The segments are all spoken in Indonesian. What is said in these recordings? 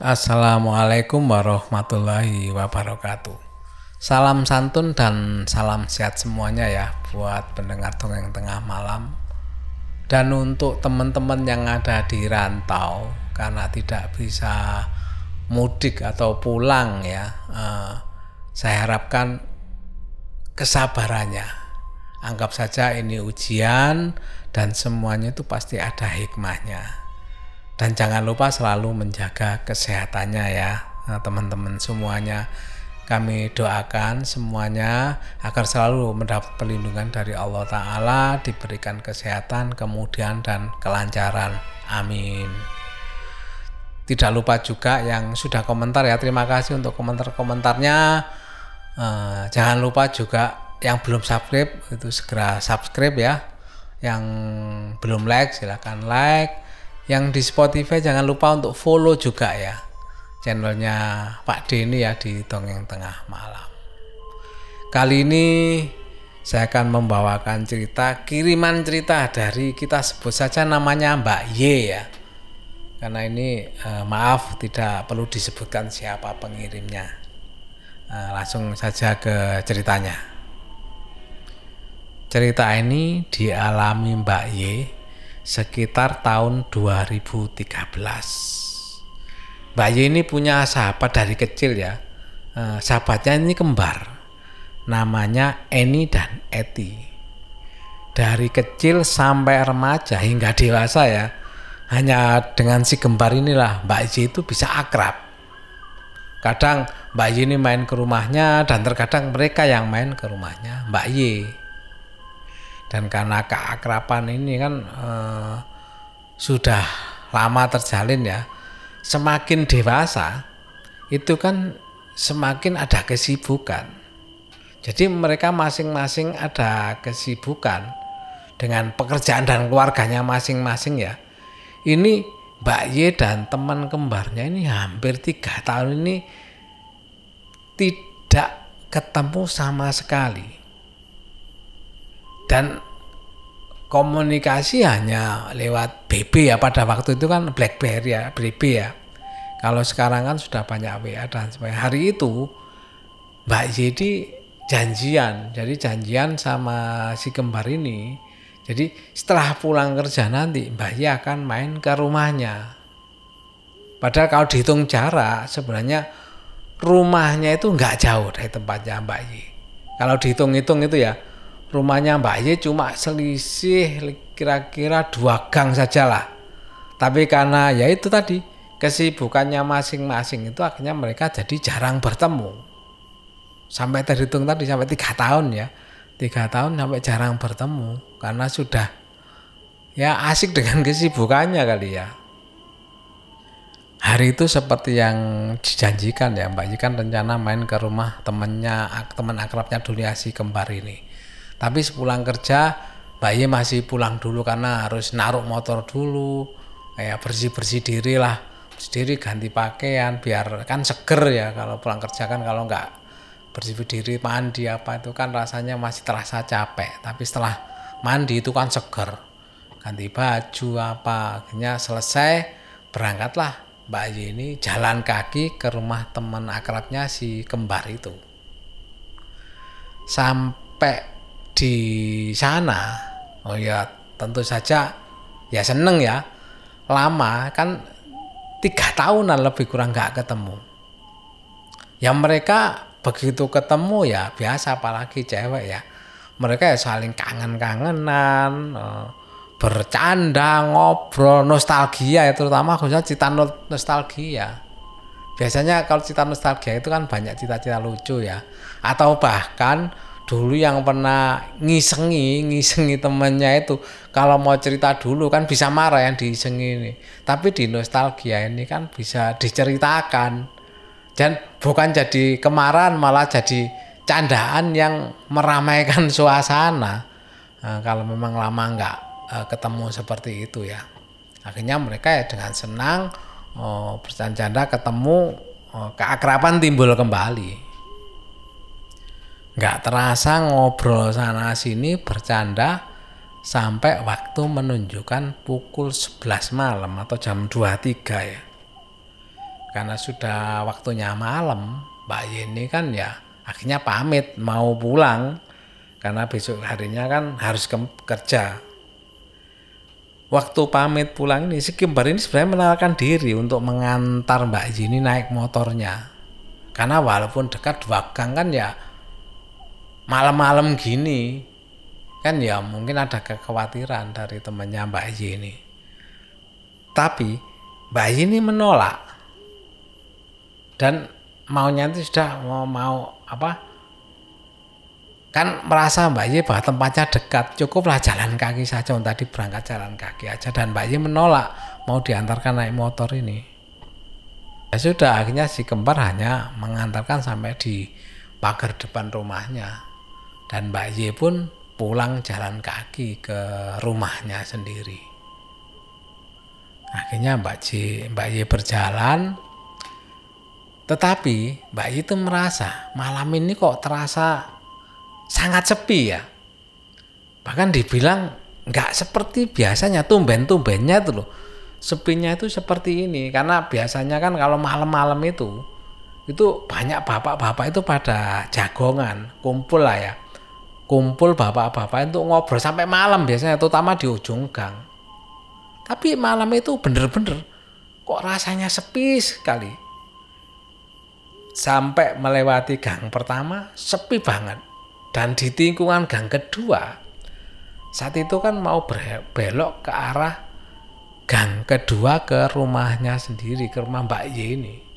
Assalamualaikum warahmatullahi wabarakatuh. Salam santun dan salam sehat semuanya ya buat pendengar dongeng tengah malam. Dan untuk teman-teman yang ada di rantau karena tidak bisa mudik atau pulang ya, eh, saya harapkan kesabarannya. Anggap saja ini ujian dan semuanya itu pasti ada hikmahnya. Dan jangan lupa selalu menjaga kesehatannya ya eh, teman-teman semuanya. Kami doakan semuanya agar selalu mendapat perlindungan dari Allah Ta'ala, diberikan kesehatan, kemudian dan kelancaran. Amin. Tidak lupa juga yang sudah komentar ya, terima kasih untuk komentar-komentarnya. Eh, jangan lupa juga yang belum subscribe itu segera subscribe ya. Yang belum like silahkan like yang di Spotify jangan lupa untuk follow juga ya channelnya Pak Denny ya di Dongeng Tengah Malam. Kali ini saya akan membawakan cerita kiriman cerita dari kita sebut saja namanya Mbak Y ya. Karena ini eh, maaf tidak perlu disebutkan siapa pengirimnya. Eh, langsung saja ke ceritanya. Cerita ini dialami Mbak Y sekitar tahun 2013. Mbak Y ini punya sahabat dari kecil ya. Eh, sahabatnya ini kembar. Namanya Eni dan Eti. Dari kecil sampai remaja hingga dewasa ya. Hanya dengan si kembar inilah Mbak Y itu bisa akrab. Kadang Mbak Y ini main ke rumahnya dan terkadang mereka yang main ke rumahnya Mbak Y dan karena keakraban ini kan eh, sudah lama terjalin ya semakin dewasa itu kan semakin ada kesibukan. Jadi mereka masing-masing ada kesibukan dengan pekerjaan dan keluarganya masing-masing ya. Ini Mbak Y dan teman kembarnya ini hampir tiga tahun ini tidak ketemu sama sekali dan komunikasi hanya lewat BB ya. Pada waktu itu kan BlackBerry ya BB ya. Kalau sekarang kan sudah banyak WA dan sebagainya. Hari itu Mbak Yedi janjian. Jadi janjian sama si kembar ini. Jadi setelah pulang kerja nanti Mbak Ye akan main ke rumahnya. Padahal kalau dihitung jarak sebenarnya rumahnya itu nggak jauh dari tempatnya Mbak Ye kalau dihitung-hitung itu ya rumahnya Mbak Ye cuma selisih kira-kira dua gang saja lah. Tapi karena ya itu tadi kesibukannya masing-masing itu akhirnya mereka jadi jarang bertemu. Sampai terhitung tadi sampai tiga tahun ya, tiga tahun sampai jarang bertemu karena sudah ya asik dengan kesibukannya kali ya. Hari itu seperti yang dijanjikan ya Mbak Ye kan rencana main ke rumah temannya teman akrabnya Duliasi kembar ini tapi sepulang kerja Mbak Ye masih pulang dulu karena harus naruh motor dulu. Kayak bersih-bersih diri lah. Sendiri ganti pakaian biar kan seger ya kalau pulang kerja kan kalau nggak bersih diri mandi apa itu kan rasanya masih terasa capek. Tapi setelah mandi itu kan seger. Ganti baju apa akhirnya selesai berangkatlah. Mbak Ye ini jalan kaki ke rumah teman akrabnya si kembar itu. Sampai di sana. Oh ya tentu saja ya seneng ya. Lama kan tiga tahunan lebih kurang nggak ketemu. Ya mereka begitu ketemu ya biasa apalagi cewek ya. Mereka ya saling kangen-kangenan eh, bercanda ngobrol nostalgia ya terutama khususnya cita nostalgia. Biasanya kalau cita nostalgia itu kan banyak cita-cita lucu ya. Atau bahkan dulu yang pernah ngisengi ngisengi temennya itu kalau mau cerita dulu kan bisa marah yang diisengi ini. Tapi di nostalgia ini kan bisa diceritakan. Dan bukan jadi kemarahan malah jadi candaan yang meramaikan suasana. Nah, kalau memang lama nggak uh, ketemu seperti itu ya. Akhirnya mereka ya dengan senang oh, bercanda ketemu oh, keakraban timbul kembali nggak terasa ngobrol sana sini bercanda sampai waktu menunjukkan pukul 11 malam atau jam 23 ya. Karena sudah waktunya malam Mbak Yeni kan ya akhirnya pamit mau pulang. Karena besok harinya kan harus ke kerja. Waktu pamit pulang ini si Kimber ini sebenarnya menawarkan diri untuk mengantar Mbak Yeni naik motornya. Karena walaupun dekat dua gang kan ya malam-malam gini kan ya mungkin ada kekhawatiran dari temannya Mbak Yeni tapi Mbak Yeni menolak. Dan maunya itu sudah mau mau apa? Kan merasa Mbak Ye bahwa tempatnya dekat cukuplah jalan kaki saja. Tadi berangkat jalan kaki aja. Dan Mbak Ye menolak mau diantarkan naik motor ini. Ya sudah akhirnya si kembar hanya mengantarkan sampai di pagar depan rumahnya dan Mbak Ye pun pulang jalan kaki ke rumahnya sendiri akhirnya Mbak Ye Mbak Ye berjalan tetapi Mbak itu merasa malam ini kok terasa sangat sepi ya. Bahkan dibilang nggak seperti biasanya tumben-tumbennya itu loh. Sepinya itu seperti ini karena biasanya kan kalau malam-malam itu itu banyak bapak-bapak itu pada jagongan kumpul lah ya kumpul bapak-bapak itu ngobrol sampai malam biasanya terutama di ujung gang. Tapi malam itu bener-bener kok rasanya sepi sekali. Sampai melewati gang pertama sepi banget. Dan di tikungan gang kedua saat itu kan mau belok ke arah gang kedua ke rumahnya sendiri ke rumah Mbak Y ini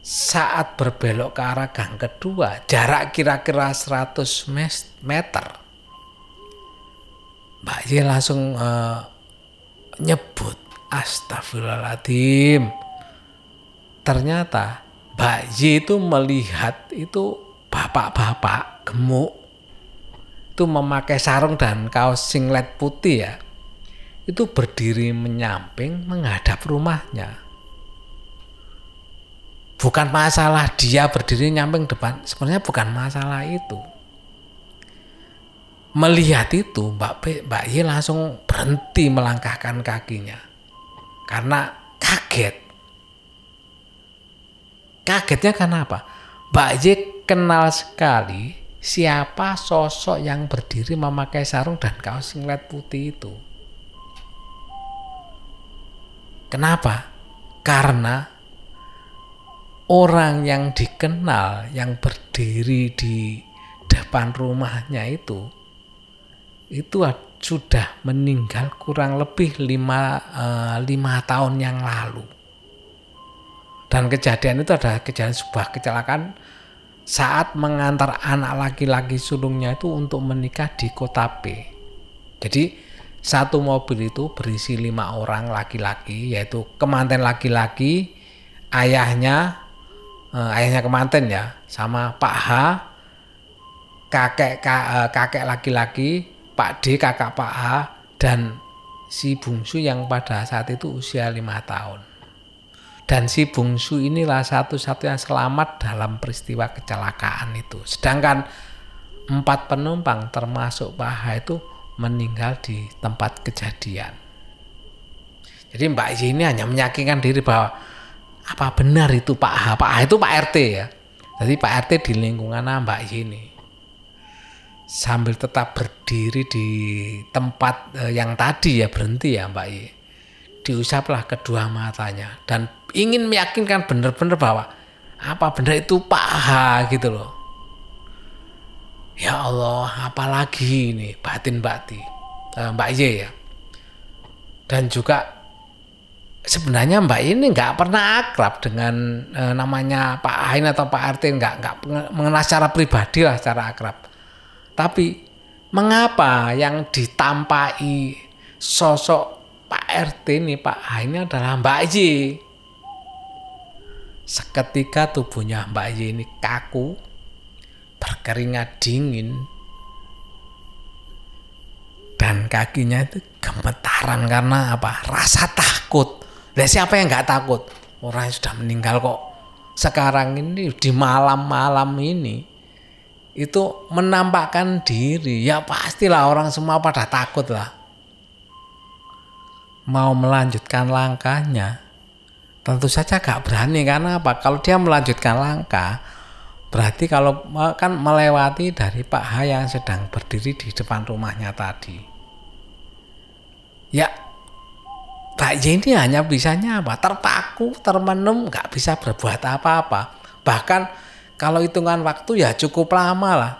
saat berbelok ke arah gang kedua jarak kira-kira 100 meter. Mbak Y langsung uh, nyebut astagfirullahaladzim. Ternyata Mbak Y itu melihat itu bapak-bapak gemuk. Itu memakai sarung dan kaos singlet putih ya. Itu berdiri menyamping menghadap rumahnya bukan masalah dia berdiri nyamping depan sebenarnya bukan masalah itu melihat itu Mbak Mbak Y langsung berhenti melangkahkan kakinya karena kaget Kagetnya karena apa? Mbak J kenal sekali siapa sosok yang berdiri memakai sarung dan kaos singlet putih itu. Kenapa? Karena orang yang dikenal yang berdiri di depan rumahnya itu itu sudah meninggal kurang lebih lima, uh, lima tahun yang lalu. Dan kejadian itu adalah kejadian sebuah kecelakaan saat mengantar anak laki-laki sulungnya itu untuk menikah di kota B. Jadi satu mobil itu berisi lima orang laki-laki yaitu kemanten laki-laki, ayahnya, eh, ayahnya kemanten ya, sama Pak H, kakek eh, kakek laki-laki, Pak D kakak Pak H dan si bungsu yang pada saat itu usia lima tahun. Dan si bungsu inilah satu-satunya selamat dalam peristiwa kecelakaan itu. Sedangkan empat penumpang termasuk Pak H itu meninggal di tempat kejadian. Jadi Mbak Y ini hanya meyakinkan diri bahwa apa benar itu Pak H. Pak H itu Pak RT ya. Jadi Pak RT di lingkungan Mbak Y ini. Sambil tetap berdiri di tempat eh, yang tadi ya berhenti ya Mbak Y. Diusaplah kedua matanya dan ingin meyakinkan benar-benar bahwa apa benar itu paha gitu loh. Ya Allah, apalagi ini batin batin uh, Mbak Ye ya. Dan juga sebenarnya Mbak ini nggak pernah akrab dengan uh, namanya Pak Ain atau Pak Artin nggak nggak mengenal secara pribadi lah secara akrab. Tapi mengapa yang ditampai sosok Pak RT ini Pak A ini adalah Mbak Ye Seketika tubuhnya Mbak Y ini kaku, berkeringat dingin, dan kakinya itu gemetaran karena apa? Rasa takut. Lah siapa yang nggak takut? Orang yang sudah meninggal kok. Sekarang ini di malam-malam ini itu menampakkan diri. Ya pastilah orang semua pada takut lah. Mau melanjutkan langkahnya, tentu saja gak berani karena apa kalau dia melanjutkan langkah berarti kalau kan melewati dari Pak H yang sedang berdiri di depan rumahnya tadi ya Pak Y ini hanya bisanya apa terpaku termenum nggak bisa berbuat apa-apa bahkan kalau hitungan waktu ya cukup lama lah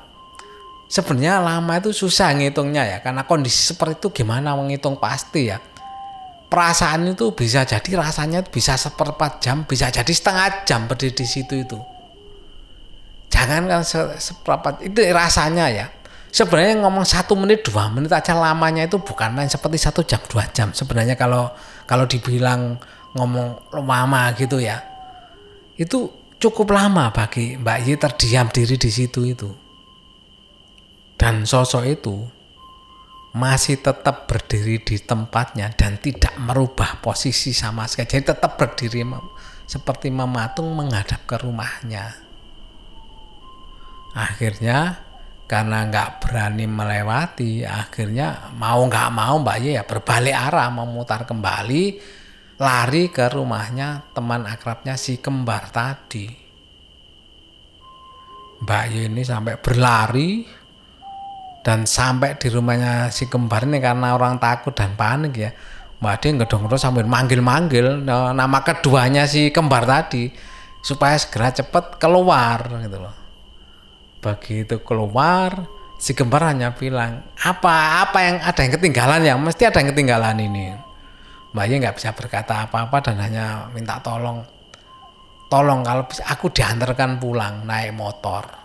sebenarnya lama itu susah ngitungnya ya karena kondisi seperti itu gimana menghitung pasti ya perasaan itu bisa jadi rasanya bisa seperempat jam, bisa jadi setengah jam berdiri di situ itu. Jangan kan se seperempat itu rasanya ya. Sebenarnya ngomong satu menit dua menit aja lamanya itu bukan main seperti satu jam dua jam. Sebenarnya kalau kalau dibilang ngomong lama gitu ya, itu cukup lama bagi Mbak Yi terdiam diri di situ itu. Dan sosok itu masih tetap berdiri di tempatnya dan tidak merubah posisi sama sekali. Jadi tetap berdiri seperti mematung menghadap ke rumahnya. Akhirnya karena nggak berani melewati, akhirnya mau nggak mau Mbak Ye ya berbalik arah memutar kembali, lari ke rumahnya teman akrabnya si kembar tadi. Mbak Ye ini sampai berlari dan sampai di rumahnya si kembar ini karena orang takut dan panik ya Mbak Ade ngedong sambil manggil-manggil nama keduanya si kembar tadi supaya segera cepat keluar gitu loh begitu keluar si kembar hanya bilang apa apa yang ada yang ketinggalan ya mesti ada yang ketinggalan ini Mbak Ye nggak bisa berkata apa-apa dan hanya minta tolong tolong kalau aku diantarkan pulang naik motor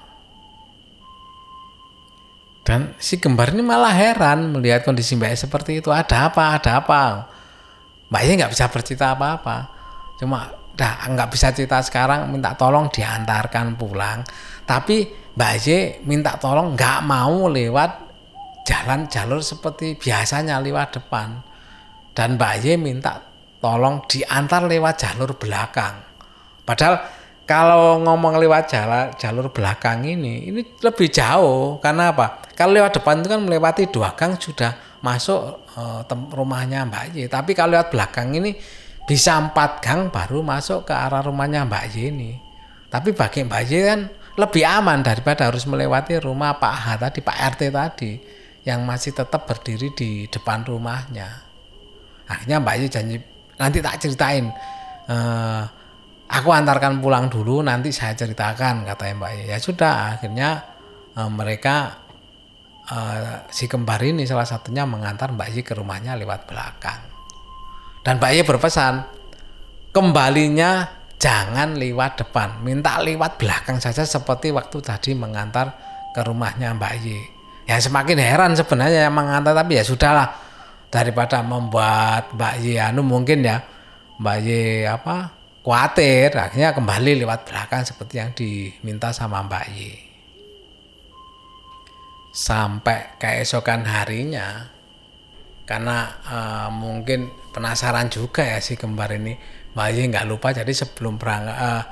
dan si kembar ini malah heran melihat kondisi Mbak seperti itu. Ada apa? Ada apa? Mbak Ye nggak bisa bercerita apa-apa. Cuma dah nggak bisa cerita sekarang minta tolong diantarkan pulang. Tapi Mbak Ye minta tolong nggak mau lewat jalan jalur seperti biasanya lewat depan. Dan Mbak Ye minta tolong diantar lewat jalur belakang. Padahal kalau ngomong lewat jalan jalur belakang ini ini lebih jauh karena apa kalau lewat depan itu kan melewati dua gang sudah masuk uh, rumahnya Mbak Y tapi kalau lewat belakang ini bisa empat gang baru masuk ke arah rumahnya Mbak Y ini tapi bagi Mbak Y kan lebih aman daripada harus melewati rumah Pak H tadi Pak RT tadi yang masih tetap berdiri di depan rumahnya akhirnya Mbak Y janji nanti tak ceritain uh, aku antarkan pulang dulu nanti saya ceritakan kata Mbak Ye. Ya sudah akhirnya e, mereka e, si kembar ini salah satunya mengantar Mbak Ye ke rumahnya lewat belakang. Dan Mbak Ye berpesan kembalinya jangan lewat depan, minta lewat belakang saja seperti waktu tadi mengantar ke rumahnya Mbak Ye. Ya semakin heran sebenarnya yang mengantar tapi ya sudahlah daripada membuat Mbak Ye anu mungkin ya Mbak Ye apa khawatir akhirnya kembali lewat belakang seperti yang diminta sama Mbak Y sampai keesokan harinya karena uh, mungkin penasaran juga ya si kembar ini Mbak Y nggak lupa jadi sebelum berangkat uh,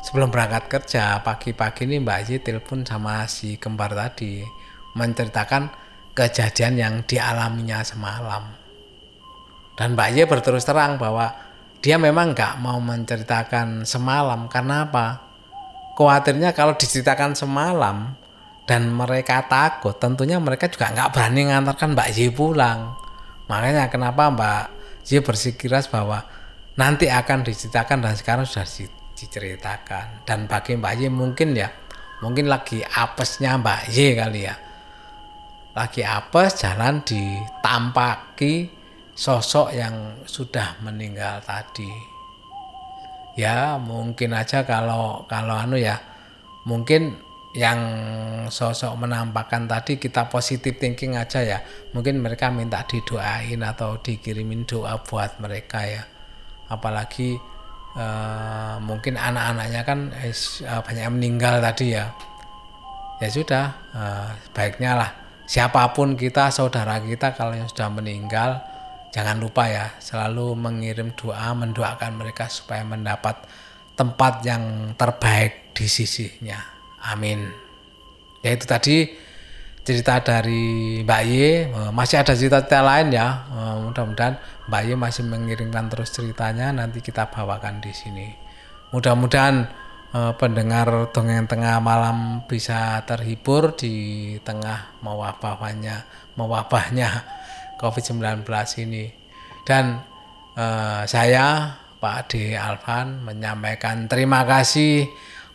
sebelum berangkat kerja pagi-pagi ini Mbak Y telepon sama si kembar tadi menceritakan kejadian yang dialaminya semalam dan Mbak Y berterus terang bahwa dia memang nggak mau menceritakan semalam karena apa? Khawatirnya kalau diceritakan semalam dan mereka takut, tentunya mereka juga nggak berani mengantarkan Mbak Y pulang. Makanya kenapa Mbak Y bersikeras bahwa nanti akan diceritakan dan sekarang sudah diceritakan. Dan bagi Mbak Y mungkin ya, mungkin lagi apesnya Mbak Y kali ya. Lagi apes jalan ditampaki sosok yang sudah meninggal tadi. Ya, mungkin aja kalau kalau anu ya, mungkin yang sosok menampakkan tadi kita positif thinking aja ya. Mungkin mereka minta didoain atau dikirimin doa buat mereka ya. Apalagi uh, mungkin anak-anaknya kan eh, banyak yang meninggal tadi ya. Ya sudah, uh, baiknya lah siapa pun kita, saudara kita kalau yang sudah meninggal jangan lupa ya selalu mengirim doa mendoakan mereka supaya mendapat tempat yang terbaik di sisinya amin ya itu tadi cerita dari Mbak Ye. Eh, masih ada cerita-cerita lain ya. Eh, mudah-mudahan Mbak Ye masih mengirimkan terus ceritanya. Nanti kita bawakan di sini. Mudah-mudahan eh, pendengar dongeng tengah malam bisa terhibur di tengah mewabahnya mewabahnya COVID-19 ini. Dan saya Pak D. Alvan menyampaikan terima kasih.